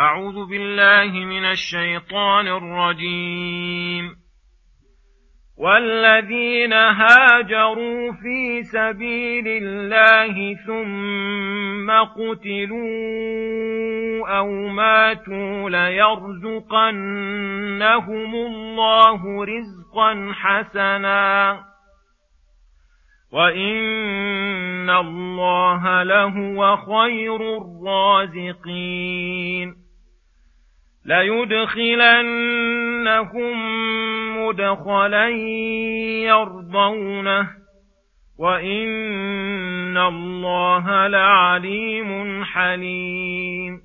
أعوذ بالله من الشيطان الرجيم. والذين هاجروا في سبيل الله ثم قتلوا أو ماتوا ليرزقنهم الله رزقا حسنا. وإن الله لهو خير الرازقين. ليدخلنهم مدخلا يرضونه وان الله لعليم حليم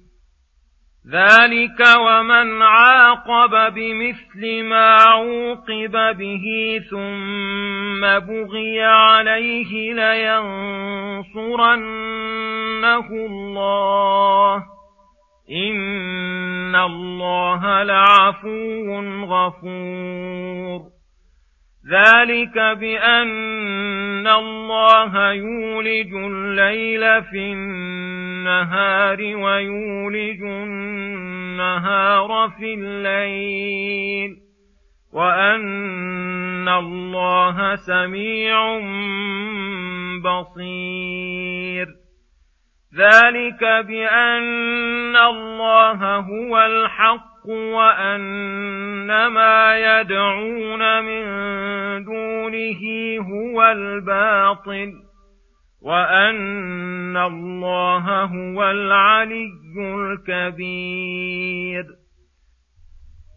ذلك ومن عاقب بمثل ما عوقب به ثم بغي عليه لينصرنه الله إن الله لعفو غفور. ذلك بأن الله يولج الليل في النهار ويولج النهار في الليل وأن الله سميع بصير. ذلك بأن الله هو الحق وأن ما يدعون من دونه هو الباطل وأن الله هو العلي الكبير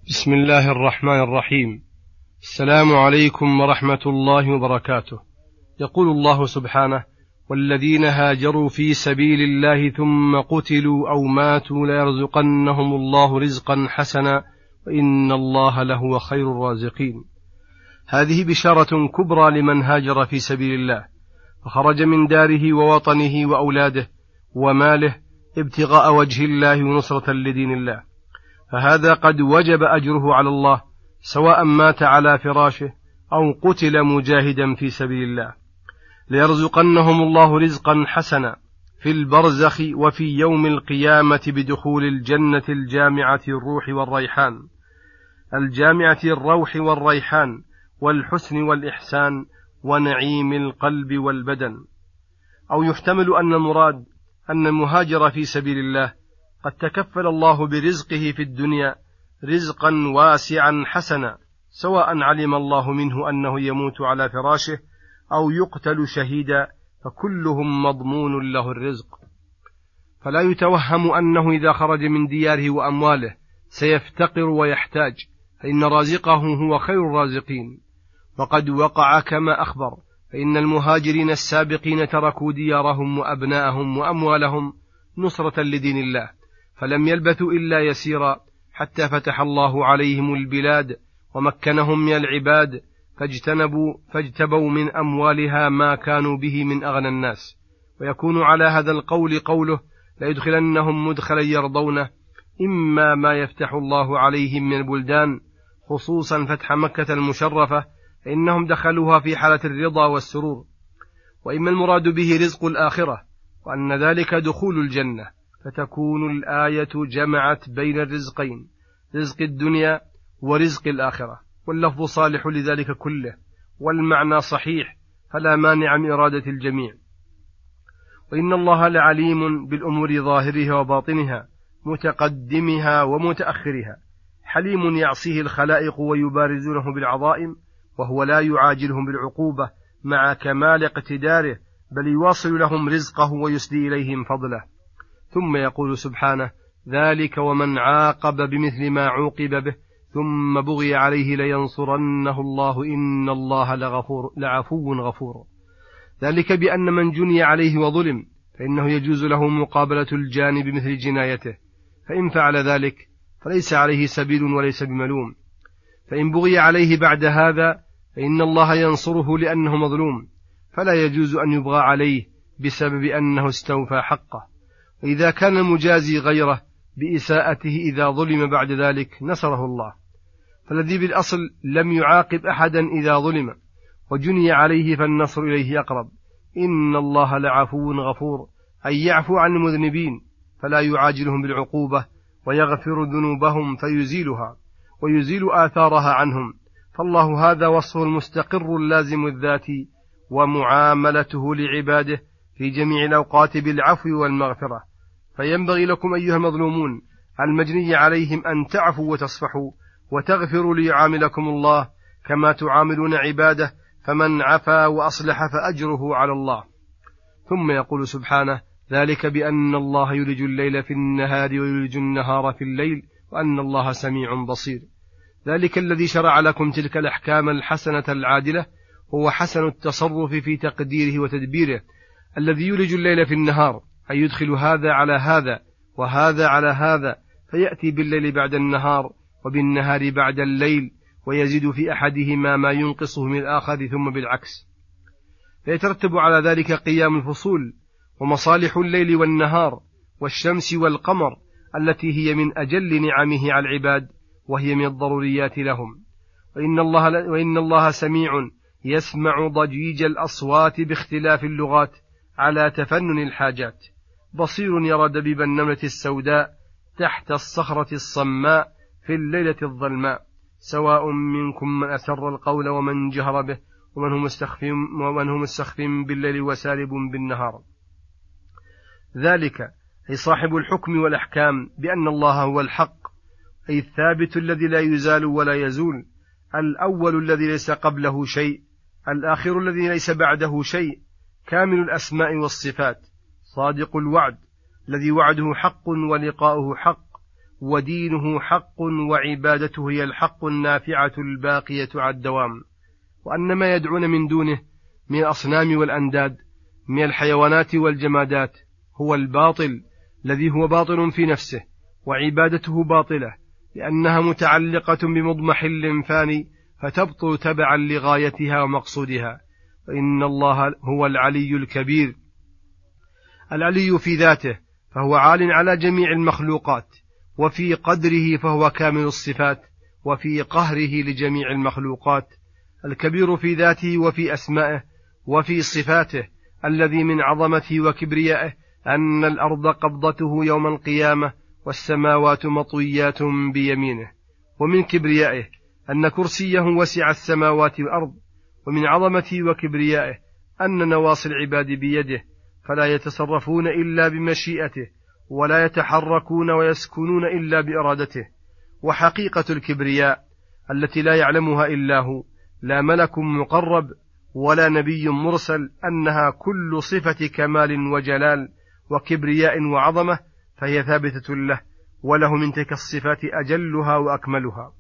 بسم الله الرحمن الرحيم. السلام عليكم ورحمة الله وبركاته. يقول الله سبحانه والذين هاجروا في سبيل الله ثم قتلوا أو ماتوا ليرزقنهم الله رزقا حسنا وإن الله لهو خير الرازقين. هذه بشارة كبرى لمن هاجر في سبيل الله فخرج من داره ووطنه وأولاده وماله ابتغاء وجه الله ونصرة لدين الله. فهذا قد وجب أجره على الله سواء مات على فراشه أو قتل مجاهدا في سبيل الله. ليرزقنهم الله رزقا حسنا في البرزخ وفي يوم القيامة بدخول الجنة الجامعة الروح والريحان. الجامعة الروح والريحان والحسن والإحسان ونعيم القلب والبدن. أو يحتمل أن المراد أن المهاجر في سبيل الله قد تكفل الله برزقه في الدنيا رزقا واسعا حسنا سواء علم الله منه أنه يموت على فراشه أو يقتل شهيدا فكلهم مضمون له الرزق. فلا يتوهم أنه إذا خرج من دياره وأمواله سيفتقر ويحتاج فإن رازقه هو خير الرازقين. وقد وقع كما أخبر فإن المهاجرين السابقين تركوا ديارهم وأبناءهم وأموالهم نصرة لدين الله فلم يلبثوا إلا يسيرا حتى فتح الله عليهم البلاد ومكنهم من العباد فاجتنبوا فاجتبوا من أموالها ما كانوا به من أغنى الناس. ويكون على هذا القول قوله ليدخلنهم مدخلا يرضونه إما ما يفتح الله عليهم من البلدان خصوصا فتح مكة المشرفة فإنهم دخلوها في حالة الرضا والسرور. وإما المراد به رزق الآخرة وأن ذلك دخول الجنة. فتكون الآية جمعت بين الرزقين رزق الدنيا ورزق الآخرة. واللفظ صالح لذلك كله والمعنى صحيح فلا مانع من إرادة الجميع. وإن الله لعليم بالأمور ظاهرها وباطنها متقدمها ومتأخرها حليم يعصيه الخلائق ويبارزونه بالعظائم وهو لا يعاجلهم بالعقوبة مع كمال اقتداره بل يواصل لهم رزقه ويسدي إليهم فضله. ثم يقول سبحانه ذلك ومن عاقب بمثل ما عوقب به ثم بغي عليه لينصرنه الله إن الله لغفور لعفو غفور. ذلك بأن من جني عليه وظلم فإنه يجوز له مقابلة الجاني بمثل جنايته. فإن فعل ذلك فليس عليه سبيل وليس بملوم. فإن بغي عليه بعد هذا فإن الله ينصره لأنه مظلوم. فلا يجوز أن يبغى عليه بسبب أنه استوفى حقه. وإذا كان المجازي غيره بإساءته إذا ظلم بعد ذلك نصره الله. فالذي بالأصل لم يعاقب أحدا إذا ظلم وجني عليه فالنصر إليه أقرب. إن الله لعفو غفور أي يعفو عن المذنبين فلا يعاجلهم بالعقوبة ويغفر ذنوبهم فيزيلها ويزيل آثارها عنهم. فالله هذا وصفه المستقر اللازم الذات ومعاملته لعباده في جميع الأوقات بالعفو والمغفرة. فينبغي لكم أيها المظلومون المجني عليهم أن تعفوا وتصفحوا وتغفروا ليعاملكم الله كما تعاملون عباده فمن عفا وأصلح فأجره على الله. ثم يقول سبحانه ذلك بأن الله يلج الليل في النهار ويلج النهار في الليل وأن الله سميع بصير. ذلك الذي شرع لكم تلك الأحكام الحسنة العادلة هو حسن التصرف في تقديره وتدبيره. الذي يولج الليل في النهار أي يدخل هذا على هذا وهذا على هذا فيأتي بالليل بعد النهار. وبالنهار بعد الليل ويزيد في أحدهما ما ينقصه من الآخر ثم بالعكس. فيترتب على ذلك قيام الفصول ومصالح الليل والنهار والشمس والقمر التي هي من أجل نعمه على العباد وهي من الضروريات لهم. وإن الله, وإن الله سميع يسمع ضجيج الأصوات باختلاف اللغات على تفنن الحاجات. بصير يرى دبيب النملة السوداء تحت الصخرة الصماء في الليلة الظلماء سواء منكم من أسر القول ومن جهر به ومن هو مستخف ومن هو مستخف بالليل وسالب بالنهار. ذلك أي صاحب الحكم والأحكام بأن الله هو الحق أي الثابت الذي لا يزال ولا يزول الأول الذي ليس قبله شيء الآخر الذي ليس بعده شيء كامل الأسماء والصفات صادق الوعد الذي وعده حق ولقاؤه حق ودينه حق وعبادته هي الحق النافعة الباقية على الدوام. وأن ما يدعون من دونه من الأصنام والأنداد من الحيوانات والجمادات هو الباطل الذي هو باطل في نفسه وعبادته باطلة لأنها متعلقة بمضمح فاني فتبطل تبعا لغايتها ومقصودها. فإن الله هو العلي الكبير. العلي في ذاته فهو عال على جميع المخلوقات. وفي قدره فهو كامل الصفات وفي قهره لجميع المخلوقات الكبير في ذاته وفي أسمائه وفي صفاته الذي من عظمته وكبريائه أن الأرض قبضته يوم القيامة والسماوات مطويات بيمينه. ومن كبريائه أن كرسيه وسع السماوات والأرض ومن عظمته وكبريائه أن نواصي العباد بيده فلا يتصرفون إلا بمشيئته. ولا يتحركون ويسكنون إلا بإرادته. وحقيقة الكبرياء التي لا يعلمها إلا هو. لا ملك مقرب ولا نبي مرسل أنها كل صفة كمال وجلال وكبرياء وعظمة فهي ثابتة له وله من تلك الصفات أجلها وأكملها.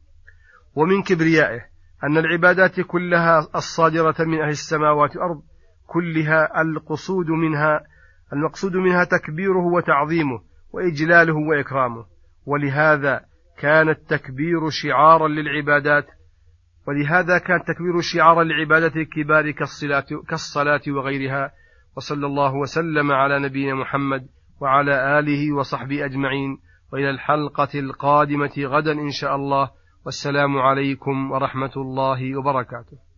ومن كبريائه أن العبادات كلها الصادرة من أهل السماوات والأرض كلها القصود منها المقصود منها تكبيره وتعظيمه وإجلاله وإكرامه ولهذا كان التكبير شعارا للعبادات ولهذا كان التكبير شعارا لعبادة الكبار كالصلاة, كالصلاة وغيرها وصلى الله وسلم على نبينا محمد وعلى آله وصحبه أجمعين وإلى الحلقة القادمة غدا إن شاء الله والسلام عليكم ورحمة الله وبركاته.